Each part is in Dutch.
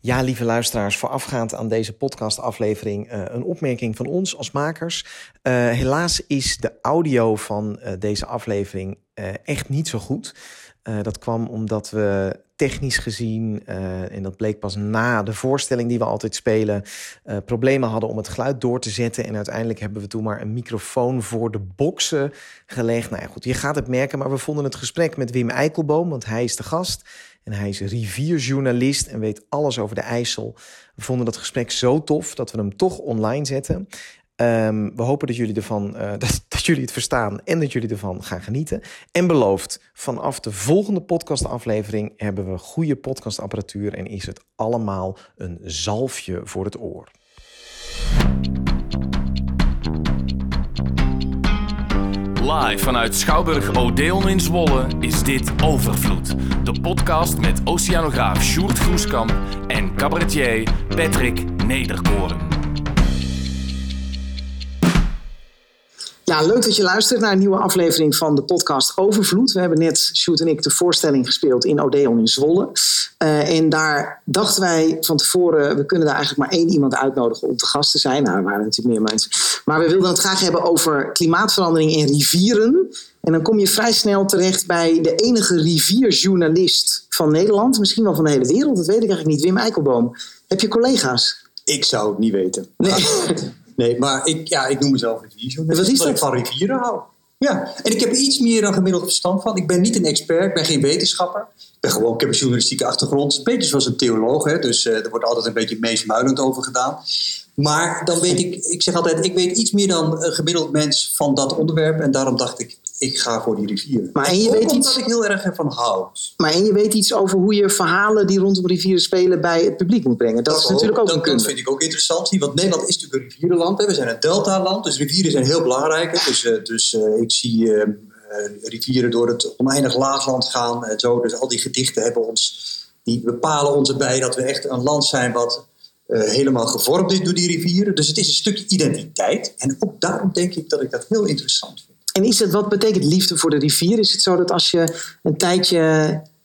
Ja, lieve luisteraars, voorafgaand aan deze podcastaflevering uh, een opmerking van ons als makers. Uh, helaas is de audio van uh, deze aflevering echt niet zo goed. dat kwam omdat we technisch gezien, en dat bleek pas na de voorstelling die we altijd spelen, problemen hadden om het geluid door te zetten. En uiteindelijk hebben we toen maar een microfoon voor de boxen gelegd. Nou ja, goed, je gaat het merken, maar we vonden het gesprek met Wim Eikelboom, want hij is de gast. En hij is rivierjournalist en weet alles over de IJssel. We vonden dat gesprek zo tof dat we hem toch online zetten. Um, we hopen dat jullie, ervan, uh, dat, dat, jullie het verstaan en dat jullie ervan gaan genieten. En beloofd, vanaf de volgende podcastaflevering hebben we goede podcastapparatuur en is het allemaal een zalfje voor het oor. Live vanuit Schouwburg Odeon in Zwolle is dit Overvloed. De podcast met oceanograaf Sjoerd Groeskamp en cabaretier Patrick Nederkoren. Ja, leuk dat je luistert naar een nieuwe aflevering van de podcast Overvloed. We hebben net, Sjoerd en ik, de voorstelling gespeeld in Odeon in Zwolle. Uh, en daar dachten wij van tevoren, we kunnen daar eigenlijk maar één iemand uitnodigen om te gast te zijn. Nou, er waren natuurlijk meer mensen. Maar we wilden het graag hebben over klimaatverandering in rivieren. En dan kom je vrij snel terecht bij de enige rivierjournalist van Nederland. Misschien wel van de hele wereld, dat weet ik eigenlijk niet. Wim Eikelboom. Heb je collega's? Ik zou het niet weten. Nee. Nee, maar ik, ja, ik noem mezelf rivierjournalist. Wat is dat? ik van rivieren hou. Ja, en ik heb iets meer dan gemiddeld verstand van. Ik ben niet een expert, ik ben geen wetenschapper. Ik, ben gewoon, ik heb een journalistieke achtergrond. Een beetje zoals een theoloog, hè? dus uh, er wordt altijd een beetje meesmuilend over gedaan. Maar dan weet ik, ik zeg altijd, ik weet iets meer dan een gemiddeld mens van dat onderwerp. En daarom dacht ik, ik ga voor die rivieren. Maar en je weet iets, ik heel erg ervan hou. Maar en je weet iets over hoe je verhalen die rondom rivieren spelen bij het publiek moet brengen. Dat, is natuurlijk ook dat, een kunde. Dat vind ik ook interessant. Want Nederland is natuurlijk een rivierenland. Hè. We zijn een deltaland, dus rivieren zijn heel belangrijk. Dus, uh, dus uh, ik zie uh, rivieren door het oneindig laagland gaan en zo. Dus al die gedichten hebben ons, die bepalen ons erbij dat we echt een land zijn wat helemaal gevormd is door die rivieren. Dus het is een stukje identiteit. En ook daarom denk ik dat ik dat heel interessant vind. En is het, wat betekent liefde voor de rivier? Is het zo dat als je een tijdje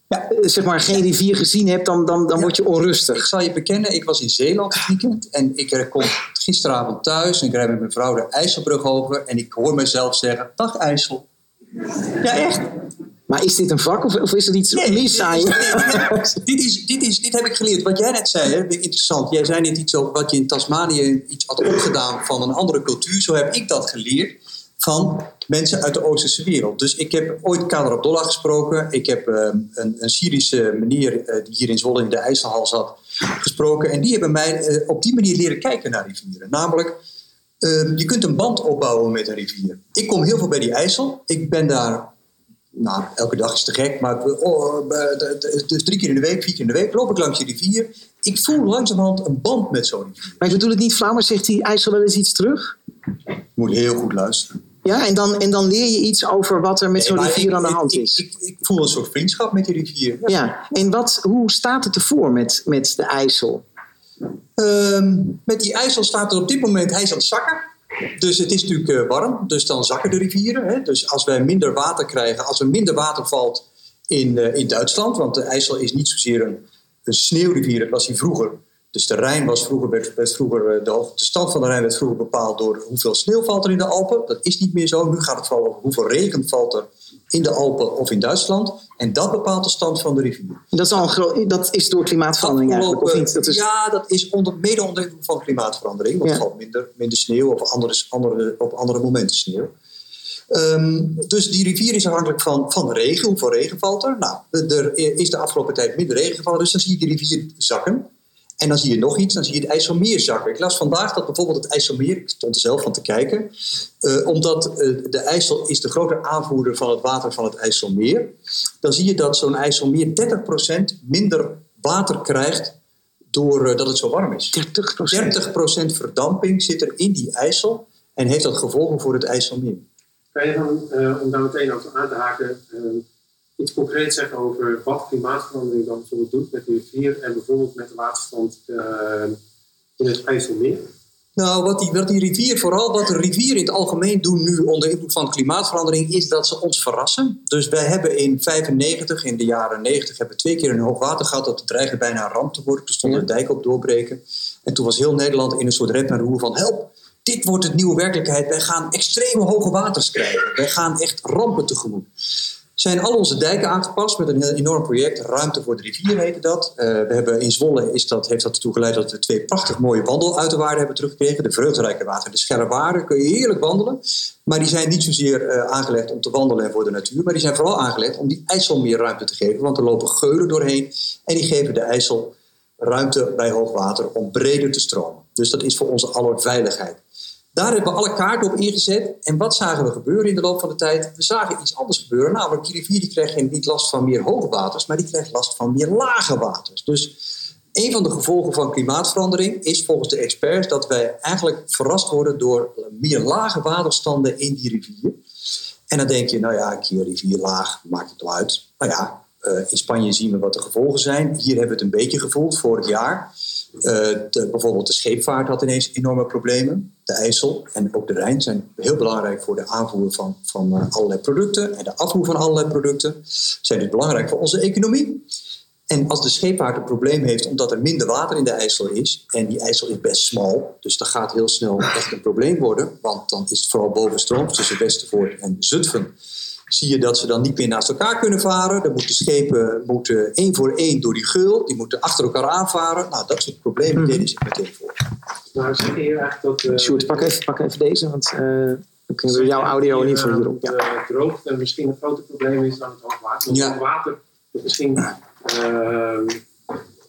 ja, zeg maar, geen rivier gezien hebt, dan, dan, dan word je onrustig? Ik zal je bekennen, ik was in Zeeland het weekend. En ik kom gisteravond thuis en ik rijd met mijn vrouw de IJsselbrug over. En ik hoor mezelf zeggen, dag IJssel. Ja, echt? Maar is dit een vak of, of is er iets nee, mis aan je? dit, is, dit, is, dit heb ik geleerd. Wat jij net zei, hè, interessant. Jij zei net iets over wat je in Tasmanië iets had opgedaan van een andere cultuur. Zo heb ik dat geleerd van mensen uit de Oosterse wereld. Dus ik heb ooit Kader Abdollah gesproken. Ik heb uh, een, een, Syrische meneer uh, die hier in Zwolle in de IJsselhal zat gesproken. En die hebben mij uh, op die manier leren kijken naar rivieren. Namelijk, ehm, je kunt een band opbouwen met een rivier. Ik kom heel veel bij die IJssel. Ik ben daar, nou, elke dag is te gek, maar oh, dus drie keer in de week, vier keer in de week loop ik langs die rivier. Ik voel langzamerhand een band met zo'n rivier. Maar ik bedoel het niet flauw, maar zegt die IJssel wel eens iets terug? Je moet heel goed luisteren. Ja, en dan, en dan leer je iets over wat er met zo'n rivier aan de hand is. Ik, ik, ik, voel een soort vriendschap met die rivier. Ja, en wat, hoe staat het ervoor met, met de IJssel? Um, met die IJssel staat er op dit moment, hij is aan het zakken. Dus het is natuurlijk uh, warm, dus dan zakken de rivieren. Hè? Dus als wij minder water krijgen, als er minder water valt in, uh, in Duitsland, want de IJssel is niet zozeer een, een sneeuwrivier, dat was hij vroeger. Dus de Rijn was vroeger, werd, vroeger eh, de, de, stand van de Rijn werd vroeger bepaald door hoeveel sneeuw valt er in de Alpen. Dat is niet meer zo. Nu gaat het vooral over hoeveel regen valt er in de Alpen of in Duitsland. En dat bepaalt de stand van de rivier. Dat is, al een dat is door klimaatverandering eigenlijk, of niet? Dat is... Ja, dat is onder, mede onder van klimaatverandering. Want ja. er valt minder, minder sneeuw of andere, andere, op andere momenten sneeuw. Um, dus die rivier is afhankelijk van, van regen. Hoeveel regen valt er? Nou, er is de afgelopen tijd minder regen gevallen. Dus dan zie je die rivier zakken. En dan zie je nog iets, dan zie je het IJsselmeer zakken. Ik las vandaag dat bijvoorbeeld het IJsselmeer, ik stond er zelf van te kijken, uh, omdat uh, de IJssel is de grote aanvoerder van het water van het IJsselmeer. Dan zie je dat zo'n IJsselmeer 30% minder water krijgt doordat uh, het zo warm is. 30%? 30% verdamping zit er in die IJssel en heeft dat gevolgen voor het IJsselmeer. Kan je dan, om daar meteen over aan te haken, iets concreets zeggen over wat klimaatverandering dan bijvoorbeeld doet met de rivier en bijvoorbeeld met de waterstand uh, in het IJsselmeer? Nou, wat die, wat die rivier, vooral wat de rivieren in het algemeen doen nu onder invloed van klimaatverandering, is dat ze ons verrassen. Dus wij hebben in 95, in de jaren 90, hebben we twee keer een hoogwater gehad dat dreigde bijna een ramp te worden. Toen stond een dijk op doorbreken. En toen was heel Nederland in een soort rep en roer van help, dit wordt het nieuwe werkelijkheid. Wij gaan extreme hoge waters krijgen. Wij gaan echt rampen tegemoet zijn al onze dijken aangepast met een enorm project. Ruimte voor de rivier heette dat. Uh, we hebben in Zwolle is dat, heeft dat ertoe geleid dat we twee prachtig mooie wandeluiterwaarden hebben teruggekregen. De Vreugderijke Water en de Scherrewaarden. Kun je heerlijk wandelen. Maar die zijn niet zozeer uh, aangelegd om te wandelen en voor de natuur. Maar die zijn vooral aangelegd om die IJssel meer ruimte te geven. Want er lopen geulen doorheen. En die geven de IJssel ruimte bij hoogwater om breder te stromen. Dus dat is voor onze aller veiligheid. Daar hebben we alle kaarten op ingezet. En wat zagen we gebeuren in de loop van de tijd? We zagen iets anders gebeuren. Namelijk, die rivier die krijgt niet last van meer hoge waters, maar die krijgt last van meer lage waters. Dus een van de gevolgen van klimaatverandering is volgens de experts dat wij eigenlijk verrast worden door meer lage waterstanden in die rivier. En dan denk je, nou ja, een keer rivier laag, maakt het wel uit. Nou ja, eh, in Spanje zien we wat de gevolgen zijn. Hier hebben we het een beetje gevoeld vorig jaar. Uh, de, bijvoorbeeld de scheepvaart had ineens enorme problemen. De IJssel en ook de Rijn zijn heel belangrijk voor de aanvoer van, van uh, allerlei producten en de afvoer van allerlei producten. Zijn dus belangrijk voor onze economie. En als de scheepvaart een probleem heeft omdat er minder water in de IJssel is, en die IJssel is best smal, dus dat gaat heel snel echt een probleem worden, want dan is het vooral bovenstroom tussen Westervoort en Zutphen zie je dat ze dan niet meer naast elkaar kunnen varen. Dan moeten schepen moeten één voor één door die geul. Die moeten achter elkaar aanvaren. Nou, dat soort problemen hmm. deden zich meteen voor. Nou, eigenlijk dat... Uh, Sjoerd, pak even, pak even deze, want uh, dan kunnen we jouw audio in ieder geval hierop. Ja. Uh, droogte misschien een groter probleem is dan het hoogwater. Want ja. water is misschien uh,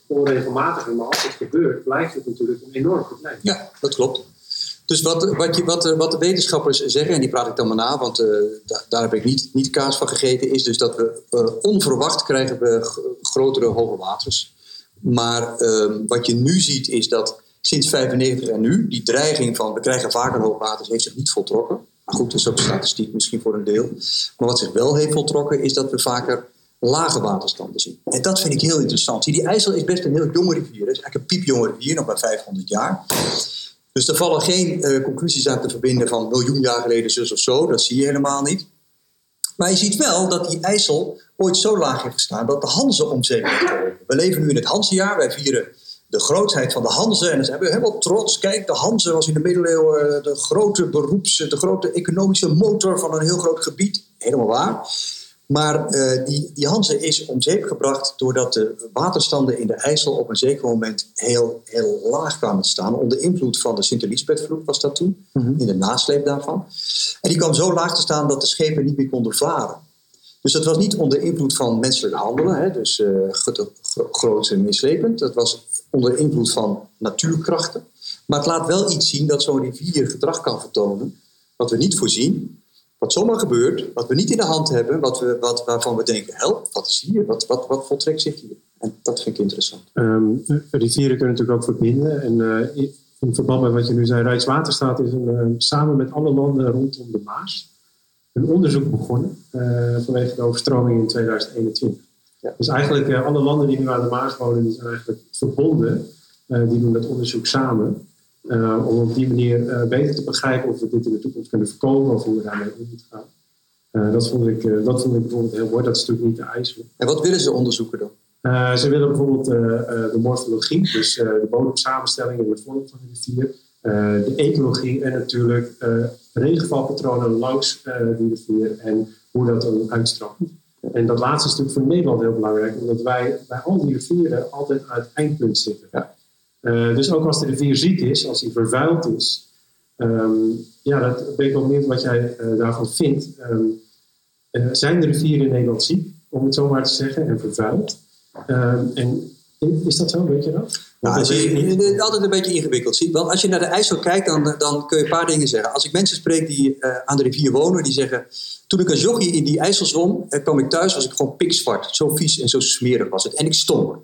onregelmatiger, maar als het gebeurt, blijft het natuurlijk een enorm probleem. Ja, dat klopt. Dus wat, wat, wat, wat, de wetenschappers zeggen, en die praat ik dan maar na, want uh, daar heb ik niet, niet kaas van gegeten, is dus dat we uh, onverwacht krijgen we grotere hoge waters. Maar uh, wat je nu ziet is dat sinds 95 en nu, die dreiging van we krijgen vaker hoogwaters heeft zich niet voltrokken. Maar goed, dat is ook statistiek misschien voor een deel. Maar wat zich wel heeft voltrokken is dat we vaker lage waterstanden zien. En dat vind ik heel interessant. Die IJssel is best een heel jonge rivier. Het is eigenlijk een piepjonge rivier, nog maar 500 jaar. Dus er vallen geen uh, conclusies aan te verbinden van miljoen jaar geleden zus of zo. Dat zie je helemaal niet. Maar je ziet wel dat die IJssel ooit zo laag heeft gestaan dat de Hanze om zeep heeft geholpen. We leven nu in het Hanzejaar. Wij vieren de grootheid van de Hanze. En dan zijn we helemaal trots. Kijk, de Hanze was in de middeleeuwen de grote beroeps, de grote economische motor van een heel groot gebied. Helemaal waar. Maar uh, die, die Hanze is om zeep gebracht doordat de waterstanden in de IJssel op een zeker moment heel, heel laag kwamen te staan. Onder invloed van de Sint-Elisabethvloed was dat toen, mm -hmm. in de nasleep daarvan. En die kwam zo laag te staan dat de schepen niet meer konden varen. Dus dat was niet onder invloed van menselijk handelen, hè, dus uh, groot en mislepend. Dat was onder invloed van natuurkrachten. Maar het laat wel iets zien dat zo'n rivier gedrag kan vertonen, wat we niet voorzien. Wat zomaar gebeurt, wat we niet in de hand hebben, wat we, wat, waarvan we denken, help, wat is hier? Wat, wat, wat voltrekt zich hier? En dat vind ik interessant. Um, rivieren kunnen natuurlijk ook verbinden. En uh, in verband met wat je nu zei, Rijkswaterstaat is een, uh, samen met alle landen rondom de Maas een onderzoek begonnen uh, vanwege de overstroming in 2021. Ja. Dus eigenlijk alle landen die nu aan de Maas wonen, die zijn eigenlijk verbonden. die doen dat onderzoek samen. Uh, om op die manier uh, beter te begrijpen of we dit in de toekomst kunnen voorkomen of hoe we daarmee om moeten gaan. Uh, dat, vond ik, dat vond ik bijvoorbeeld heel mooi. Dat is natuurlijk niet de IJssel. En wat willen ze onderzoeken dan? ze willen bijvoorbeeld de morfologie, dus de bodemsamenstelling en de vorm van de rivier. de ecologie en natuurlijk regenvalpatronen langs die rivier en hoe dat dan uitstroomt. En dat laatste is natuurlijk voor Nederland heel belangrijk, omdat wij bij al die rivieren altijd aan het eindpunt zitten. Ja. Uh, dus ook als de rivier ziek is, als hij vervuild is, um, ja, dat ben ik wel benieuwd wat jij uh, daarvan vindt. Um, uh, zijn de rivieren in Nederland ziek, om het zo maar te zeggen, en vervuild? Um, en is dat zo, weet je dat? Nou, je, altijd een beetje ingewikkeld ziet. Want als je naar de IJssel kijkt, dan, dan kun je een paar dingen zeggen. Als ik mensen spreek die aan de rivier wonen, die zeggen... Toen ik als jochie in die IJssel zwom, kwam ik thuis, was ik gewoon pikzwart. Zo vies en zo smerig was het. En ik stonk.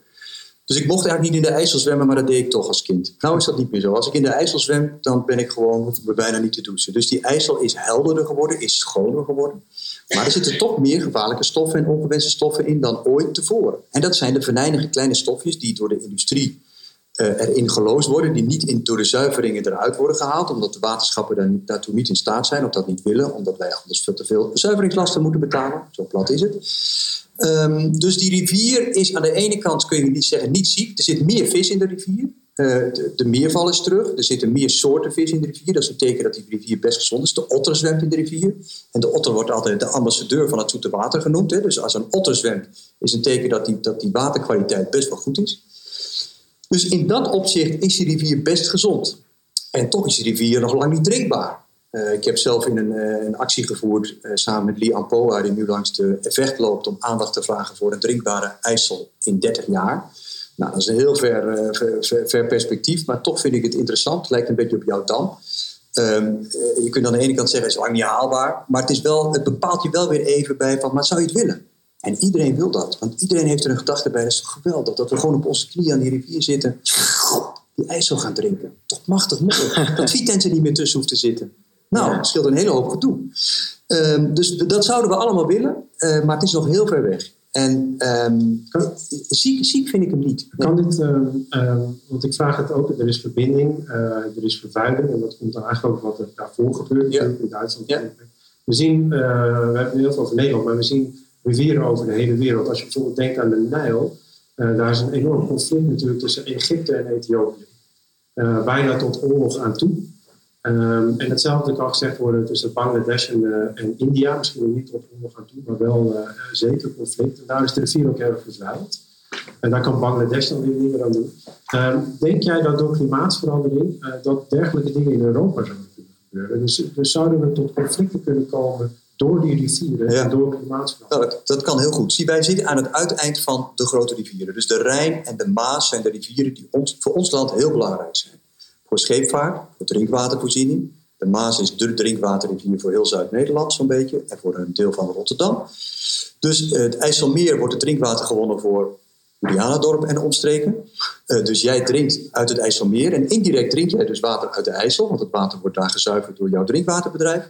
Dus ik mocht eigenlijk niet in de IJssel zwemmen, maar dat deed ik toch als kind. Nou is dat niet meer zo. Als ik in de IJssel zwem, dan ben ik gewoon, hoef ik me bijna niet te douchen. Dus die IJssel is helderder geworden, is schoner geworden. Maar er zitten toch meer gevaarlijke stoffen en ongewenste stoffen in dan ooit tevoren. En dat zijn de venijnige kleine stofjes die door de industrie eh, erin geloosd worden, die niet in, door de zuiveringen eruit worden gehaald, omdat de waterschappen daar niet, daartoe niet in staat zijn of dat niet willen, omdat wij anders veel te veel zuiveringslasten moeten betalen. Zo plat is het. Ehm, dus die rivier is aan de ene kant, kun je niet zeggen, niet ziek. Er zit meer vis in de rivier. De, de, meerval is terug. Er zitten meer soorten vis in de rivier. Dat is een teken dat die rivier best gezond is. De otter zwemt in de rivier. En de otter wordt altijd de ambassadeur van het zoete water genoemd. Hè. Dus als een otter zwemt, is een teken dat die, dat die waterkwaliteit best wel goed is. Dus in dat opzicht is die rivier best gezond. En toch is die rivier nog lang niet drinkbaar. Uh, ik heb zelf in een, uh, een actie gevoerd uh, samen met Lee Ampoa, die nu langs de vecht loopt om aandacht te vragen voor een drinkbare IJssel in 30 jaar. Nou, dat is een heel ver, ver, ver, perspectief, maar toch vind ik het interessant. Het lijkt een beetje op jouw dam. Ehm, je kunt aan de ene kant zeggen, het is lang niet haalbaar, maar het, is wel, het bepaalt je wel weer even bij van, maar zou je het willen? En iedereen wil dat, want iedereen heeft er een gedachte bij. Dat is toch geweldig, dat we gewoon op onze knieën aan die rivier zitten, die IJssel gaan drinken. Toch machtig mooi, dat Vitens er niet meer tussen hoeft te zitten. Nou, dat scheelt een hele hoop gedoe. Um, dus dat zouden we allemaal willen, uh, maar het is nog heel ver weg. En um, ziek, ziek vind ik hem niet. Kan dit, um, want ik vraag het ook, er is verbinding, uh, er is vervuiling en dat komt dan eigenlijk ook wat er daarvoor gebeurt ja. in Duitsland. Ja. We zien, uh, we hebben het heel veel over Nederland, maar we zien rivieren over de hele wereld. Als je bijvoorbeeld denkt aan de Nijl, daar is een enorm conflict natuurlijk tussen Egypte en Ethiopië. bijna tot oorlog aan toe. Um, en hetzelfde kan gezegd worden tussen Bangladesh en, uh, en India. Misschien niet op oorlog aan toe, maar wel uh, zeker conflict. En daar is de rivier ook erg verdwijld. En daar kan Bangladesh dan weer niet meer aan doen. Um, denk jij dat door klimaatverandering uh, dat dergelijke dingen in Europa zouden kunnen gebeuren? Dus, dus zouden we tot conflicten kunnen komen door die rivieren ja. en door klimaatverandering? Nou, dat, dat, kan heel goed. Zie, wij zitten aan het uiteind van de grote rivieren. Dus de Rijn en de Maas zijn de rivieren die ons, voor ons land heel belangrijk zijn voor scheepvaart, voor drinkwatervoorziening. De Maas is de drinkwaterrivier voor heel Zuid-Nederland, zo'n beetje, en voor een deel van Rotterdam. Dus uh, het IJsselmeer wordt het drinkwater gewonnen voor Julianadorp en omstreken. Uh, dus jij drinkt uit het IJsselmeer en indirect drink jij dus water uit de IJssel, want het water wordt daar gezuiverd door jouw drinkwaterbedrijf.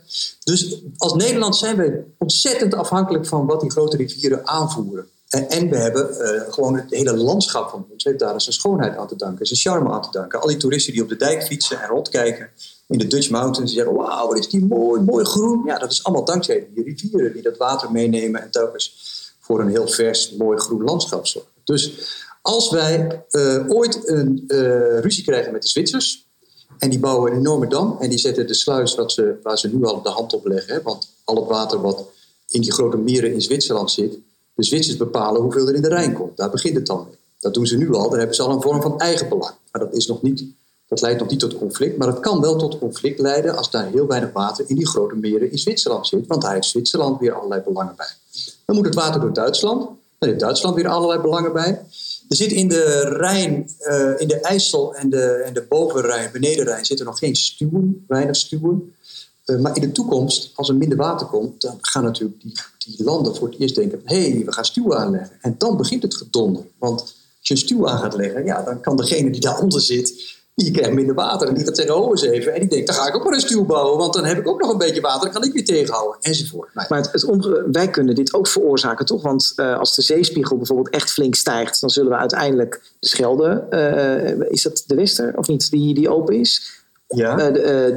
Dus als Nederland zijn wij ontzettend afhankelijk van wat die grote rivieren aanvoeren. En we hebben uh, gewoon het hele landschap van ons heeft daar zijn schoonheid aan te danken, zijn charme aan te danken. Al die toeristen die op de dijk fietsen en rondkijken in de Dutch Mountains, die zeggen: Wauw, wat is die mooi, mooi groen. Ja, dat is allemaal dankzij die rivieren die dat water meenemen en telkens voor een heel vers, mooi groen landschap zorgen. Dus als wij uh, ooit een ruzie krijgen met de Zwitsers, en die bouwen een enorme dam en die zetten de sluis wat ze, waar ze nu al de hand op leggen, hè, want al het water wat in die grote meren in Zwitserland zit de Zwitsers bepalen hoeveel er in de Rijn komt. Daar begint het dan mee. Dat doen ze nu al. Daar hebben ze al een vorm van eigenbelang. Maar dat, is nog niet, dat leidt nog niet tot conflict. Maar het kan wel tot conflict leiden als daar heel weinig water in die grote meren in Zwitserland zit. Want daar heeft Zwitserland weer allerlei belangen bij. Dan moet het water door Duitsland. Dan heeft Duitsland weer allerlei belangen bij. Er zit in de Rijn, uh, in de IJssel en de, en de bovenrijn, benedenrijn, zitten nog geen stuwen, weinig stuwen. Uh, maar in de toekomst, als er minder water komt, dan gaan natuurlijk die die landen voor het eerst denken: hé, hey, we gaan stuwen aanleggen. En dan begint het gedonder. Want als je een stuw aan gaat leggen, ja, dan kan degene die daaronder zit, die krijgt minder water. En die gaat zeggen: oh, eens even. En die denkt: dan ga ik ook maar een stuw bouwen, want dan heb ik ook nog een beetje water, dan kan ik weer tegenhouden. Enzovoort. Nou, maar wij kunnen dit ook veroorzaken, toch? Want uh, als de zeespiegel bijvoorbeeld echt flink stijgt, dan zullen we uiteindelijk de Schelde, uh, is dat de Wester of niet, die, die open is? Ja. Uh,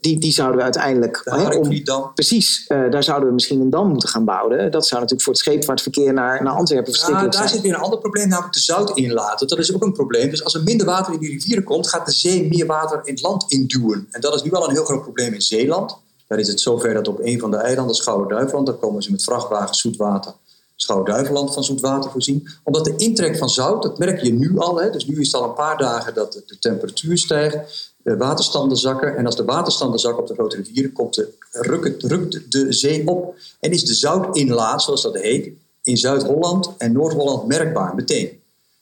die, die zouden we uiteindelijk. Hè, om, precies, uh, daar zouden we misschien een dam moeten gaan bouwen. Dat zou natuurlijk voor het scheepvaartverkeer naar, naar Antwerpen verschrikkelijk ja, daar zijn. zit weer een ander probleem, namelijk de zout inlaten. Dat is ook een probleem. Dus als er minder water in die rivieren komt, gaat de zee meer water in het land induwen. En dat is nu al een heel groot probleem in Zeeland. Daar is het zover dat op een van de eilanden, Schouwen-Duiveland, daar komen ze met vrachtwagens zoetwater Schouwen-Duiveland van zoetwater voorzien. Omdat de intrek van zout, dat merk je nu al. Hè, dus nu is het al een paar dagen dat de temperatuur stijgt de waterstanden zakken. En als de waterstanden zakken op de grote rivieren, komt de, rukt, rukt de zee op. En is de zoutinlaat, zoals dat heet, in Zuid-Holland en Noord-Holland merkbaar meteen.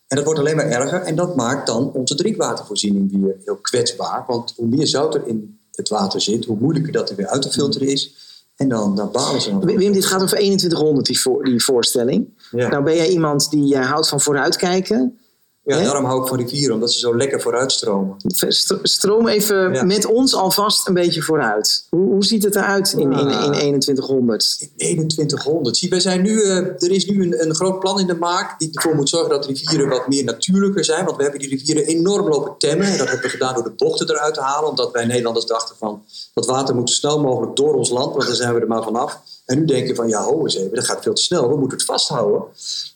En dat wordt alleen maar erger en dat maakt dan onze drinkwatervoorziening weer heel kwetsbaar. Want hoe meer zout er in het water zit, hoe moeilijker dat er weer uit te filteren is. En dan, dan balen ze. Wim, dit gaat over 2100, die, voor, die voorstelling. Ja. Nou ben jij iemand die uh, houdt van vooruitkijken. Ja, Hè? daarom hou ik van rivieren, omdat ze zo lekker vooruitstromen. St- Stroom even Ja. met ons alvast een beetje vooruit. Hoe, hoe ziet het eruit in, in, in 2100? In 2100. Zie, wij zijn nu, eh, er is nu een, een groot plan in de maak die ervoor moet zorgen dat rivieren wat meer natuurlijker zijn. Want we hebben die rivieren enorm lopen temmen. En dat hebben we gedaan door de bochten eruit te halen. Omdat wij Nederlanders dachten van dat water moet zo snel mogelijk door ons land, want dan zijn we er maar vanaf. En nu denken van ja, ho eens even, dat gaat veel te snel. We moeten het vasthouden.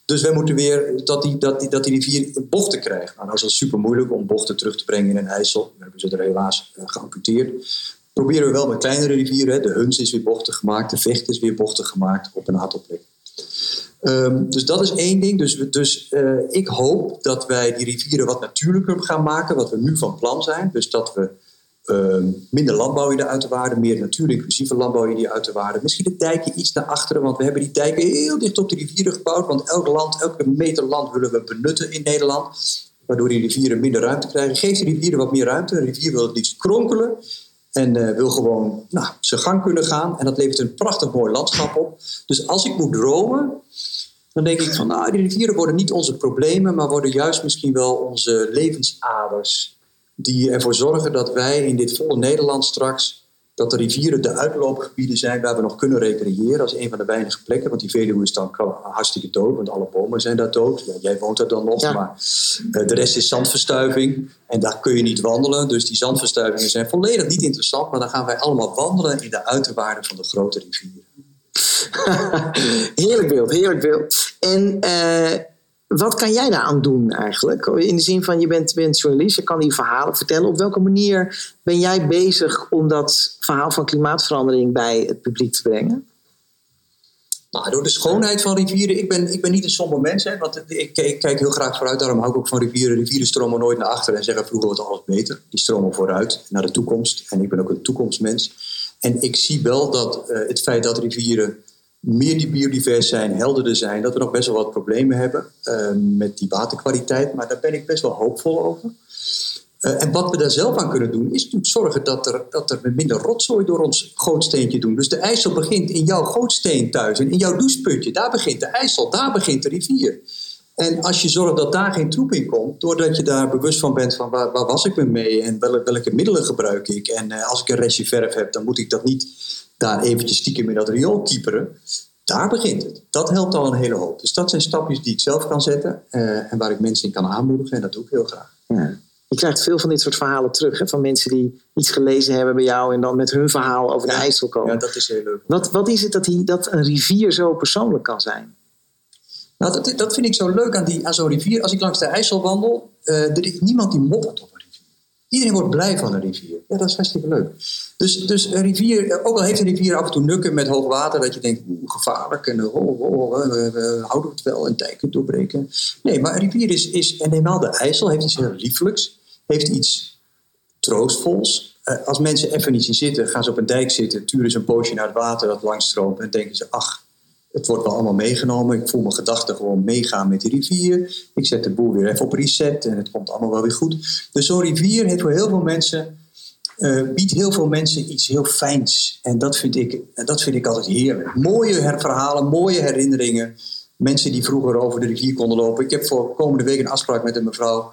Dus wij moeten weer dat die, dat die, dat die rivier bochten krijgt. Nou, dat is super moeilijk om bochten terug te brengen in een IJssel. We hebben ze er helaas eh, geamputeerd. Proberen we wel met kleinere rivieren. De Huns is weer bochtig gemaakt. De Vecht is weer bochtig gemaakt op een aantal plekken. Ehm, dus dat is één ding. Dus, dus eh, ik hoop dat wij die rivieren wat natuurlijker gaan maken. Wat we nu van plan zijn. Dus dat we ehm, minder landbouw in de uiterwaarden. Meer natuur-inclusieve landbouw in die uiterwaarden. Misschien de dijken iets naar achteren. Want we hebben die dijken heel dicht op de rivieren gebouwd. Want elk land, elke meter land willen we benutten in Nederland. Waardoor die rivieren minder ruimte krijgen. Geef de rivieren wat meer ruimte. Een rivier wil het liefst kronkelen. En eh, wil gewoon nou, zijn gang kunnen gaan. En dat levert een prachtig mooi landschap op. Dus als ik moet dromen, dan denk ik van nou, die rivieren worden niet onze problemen, maar worden juist misschien wel onze levensaders. Die ervoor zorgen dat wij in dit volle Nederland straks, dat de rivieren de uitloopgebieden zijn waar we nog kunnen recreëren. Is een van de weinige plekken, want die Veluwe is dan hartstikke dood, want alle bomen zijn daar dood. Ja, jij woont er dan nog, Ja. maar eh, de rest is zandverstuiving en daar kun je niet wandelen. Dus die zandverstuivingen zijn volledig niet interessant, maar dan gaan wij allemaal wandelen in de uiterwaarden van de grote rivieren. heerlijk beeld, heerlijk beeld. En eh, wat kan jij daaraan doen eigenlijk? In de zin van, je bent, journalist, je kan die verhalen vertellen. Op welke manier ben jij bezig om dat verhaal van klimaatverandering bij het publiek te brengen? Nou, door de schoonheid van rivieren. Ik ben, ik ben niet een somber mens, hè, want ik, ik kijk heel graag vooruit. Daarom hou ik ook van rivieren. Rivieren stromen nooit naar achter en zeggen vroeger was alles beter. Die stromen vooruit naar de toekomst. En ik ben ook een toekomstmens. En ik zie wel dat eh, het feit dat rivieren meer biodivers zijn, helderder zijn, dat we nog best wel wat problemen hebben eh, met die waterkwaliteit. Maar daar ben ik best wel hoopvol over. Eh, en wat we daar zelf aan kunnen doen, is natuurlijk zorgen dat er, dat er minder rotzooi door ons gootsteentje doen. Dus de IJssel begint in jouw gootsteen thuis en in jouw doucheputje. Daar begint de IJssel, daar begint de rivier. En als je zorgt dat daar geen troep in komt, doordat je daar bewust van bent van waar, waar was ik me mee en welke, welke middelen gebruik ik. En eh, als ik een restje verf heb, dan moet ik dat niet daar eventjes stiekem in dat riool kieperen. Daar begint het. Dat helpt al een hele hoop. Dus dat zijn stapjes die ik zelf kan zetten eh, en waar ik mensen in kan aanmoedigen. En dat doe ik heel graag. Ja. Je krijgt veel van dit soort verhalen terug. Hè? Van mensen die iets gelezen hebben bij jou en dan met hun verhaal over de Ja. IJssel komen. Ja, dat is heel leuk. Wat, wat is het dat, die, dat een rivier zo persoonlijk kan zijn? Nou, dat, dat vind ik zo leuk aan, die, aan zo'n rivier. Als ik langs de IJssel wandel, eh, er is niemand die moppert op. Iedereen wordt blij van een rivier. Ja, dat is hartstikke leuk. Dus, dus een rivier, eh, ook al heeft een rivier af en toe nukken met hoog water, dat je denkt, oeh, gevaarlijk en eh, oh, oh, oh, we, we houden het wel en dijken doorbreken. Nee, maar een rivier is, is en eenmaal de IJssel, heeft iets heel liefelijks, heeft iets troostvols. Eh, als mensen even niet zien zitten, gaan ze op een dijk zitten, turen ze een poosje naar het water dat langstroomt en denken ze, ach, het wordt wel allemaal meegenomen. Ik voel mijn gedachten gewoon meegaan met die rivier. Ik zet de boel weer even op reset en het komt allemaal wel weer goed. Dus zo'n rivier heeft voor heel veel mensen, eh, biedt heel veel mensen iets heel fijns. En dat vind ik, dat vind ik altijd heerlijk. Mooie verhalen, mooie herinneringen. Mensen die vroeger over de rivier konden lopen. Ik heb voor komende week een afspraak met een mevrouw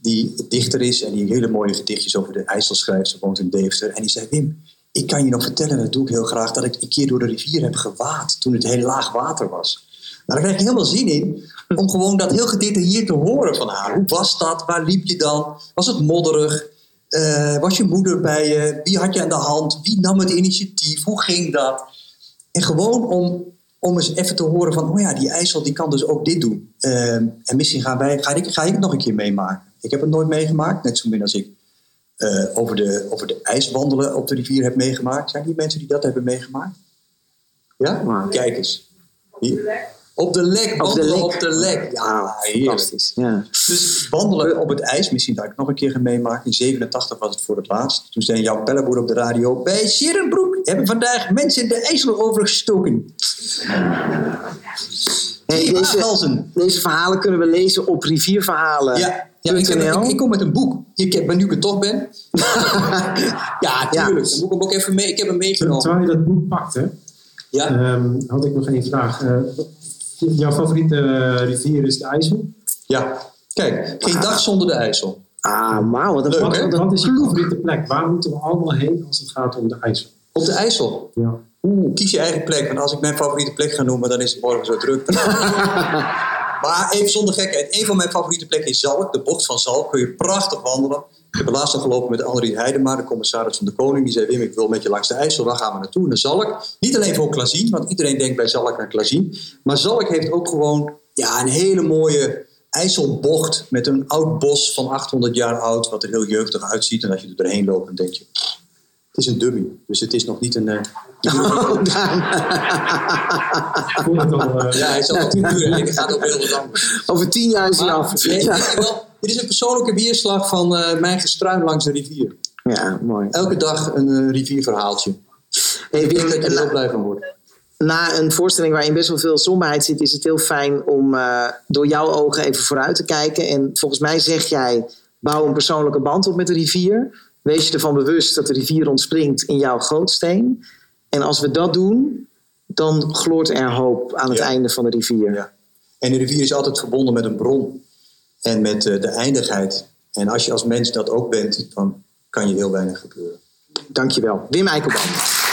die dichter is en die hele mooie gedichtjes over de IJssel schrijft. Ze woont in Deventer. En die zei, Wim, ik kan je nog vertellen, dat doe ik heel graag, dat ik een keer door de rivier heb gewaad toen het heel laag water was. Nou, daar krijg je helemaal zin in om gewoon dat heel gedetailleerd te horen van haar. Hoe was dat? Waar liep je dan? Was het modderig? Eh, was je moeder bij je? Wie had je aan de hand? Wie nam het initiatief? Hoe ging dat? En gewoon om, om eens even te horen van, oh ja, die IJssel die kan dus ook dit doen. Eh, en misschien gaan wij, ga, ik, ga ik nog een keer meemaken. Ik heb het nooit meegemaakt, net zo min als ik eh, over, de, over de ijswandelen op de rivier heb meegemaakt. Zijn die mensen die dat hebben meegemaakt? Ja? Kijk eens. Hier. Op de lek, Op de lek. op de lek. Ja. Fantastisch. Ja. Dus wandelen op het ijs, misschien dat ik nog een keer ga meemaken. In 87 was het voor het laatst. Toen zei Jan Pelleboer op de radio... Bij Serenbroek hebben vandaag mensen de IJssel overgestoken. Hey, Hey, deze, deze verhalen kunnen we lezen op rivierverhalen. Ja, ja ik, heb- ik, ik kom met een boek. Ik heb, maar nu ik er toch ben. ja, tuurlijk. Dan moet ik hem ook even mee. Ik heb hem meegenomen. Terwijl je dat boek pakt, Ja. ehm, had ik nog één vraag. Eh, jouw favoriete eh, rivier is de IJssel. ja. Kijk, geen dag zonder de IJssel. Ah, wauw, wat een Leuk, wat is je favoriete plek? Waar moeten we allemaal heen als het gaat om de IJssel? Op de IJssel. Ja. Oeh, kies je eigen plek. Want als ik mijn favoriete plek ga noemen, dan is het morgen zo druk. maar even zonder gekheid. Een van mijn favoriete plekken is Zalk. De bocht van Zalk. Kun je prachtig wandelen. Ik heb laatst nog gelopen met André Heidema, de commissaris van de Koning. Die zei, Wim, ik wil met je langs de IJssel. Waar gaan we naartoe? Naar Zalk. Niet alleen voor Klazien, want iedereen denkt bij Zalk naar Klazien. Maar Zalk heeft ook gewoon ja, een hele mooie IJsselbocht met een oud bos van 800 jaar oud. Wat er heel jeugdig uitziet. En als je er doorheen loopt, dan denk je... "Pff, Het is een dummy. Dus het is nog niet een... eh, Oh, Daan. Ik voel het al. eh, Ja, hij is al tien uur en ik gaat over heel wat anders. Over tien jaar is hij af. dit is een persoonlijke weerslag van eh, mijn gestruin langs de rivier. ja, mooi. Elke dag een eh, rivierverhaaltje. Hey, Ik denk Wim, dat je er heel na, blij van wordt. na een voorstelling waarin best wel veel somberheid zit, is het heel fijn om eh, door jouw ogen even vooruit te kijken. En volgens mij zeg jij, bouw een persoonlijke band op met de rivier. Wees je ervan bewust dat de rivier ontspringt in jouw grootsteen. En als we dat doen, dan gloort er hoop aan het Ja. einde van de rivier. Ja. En de rivier is altijd verbonden met een bron. En met eh, de eindigheid. En als je als mens dat ook bent, dan kan je heel weinig gebeuren. Dankjewel. Wim Eikelboom.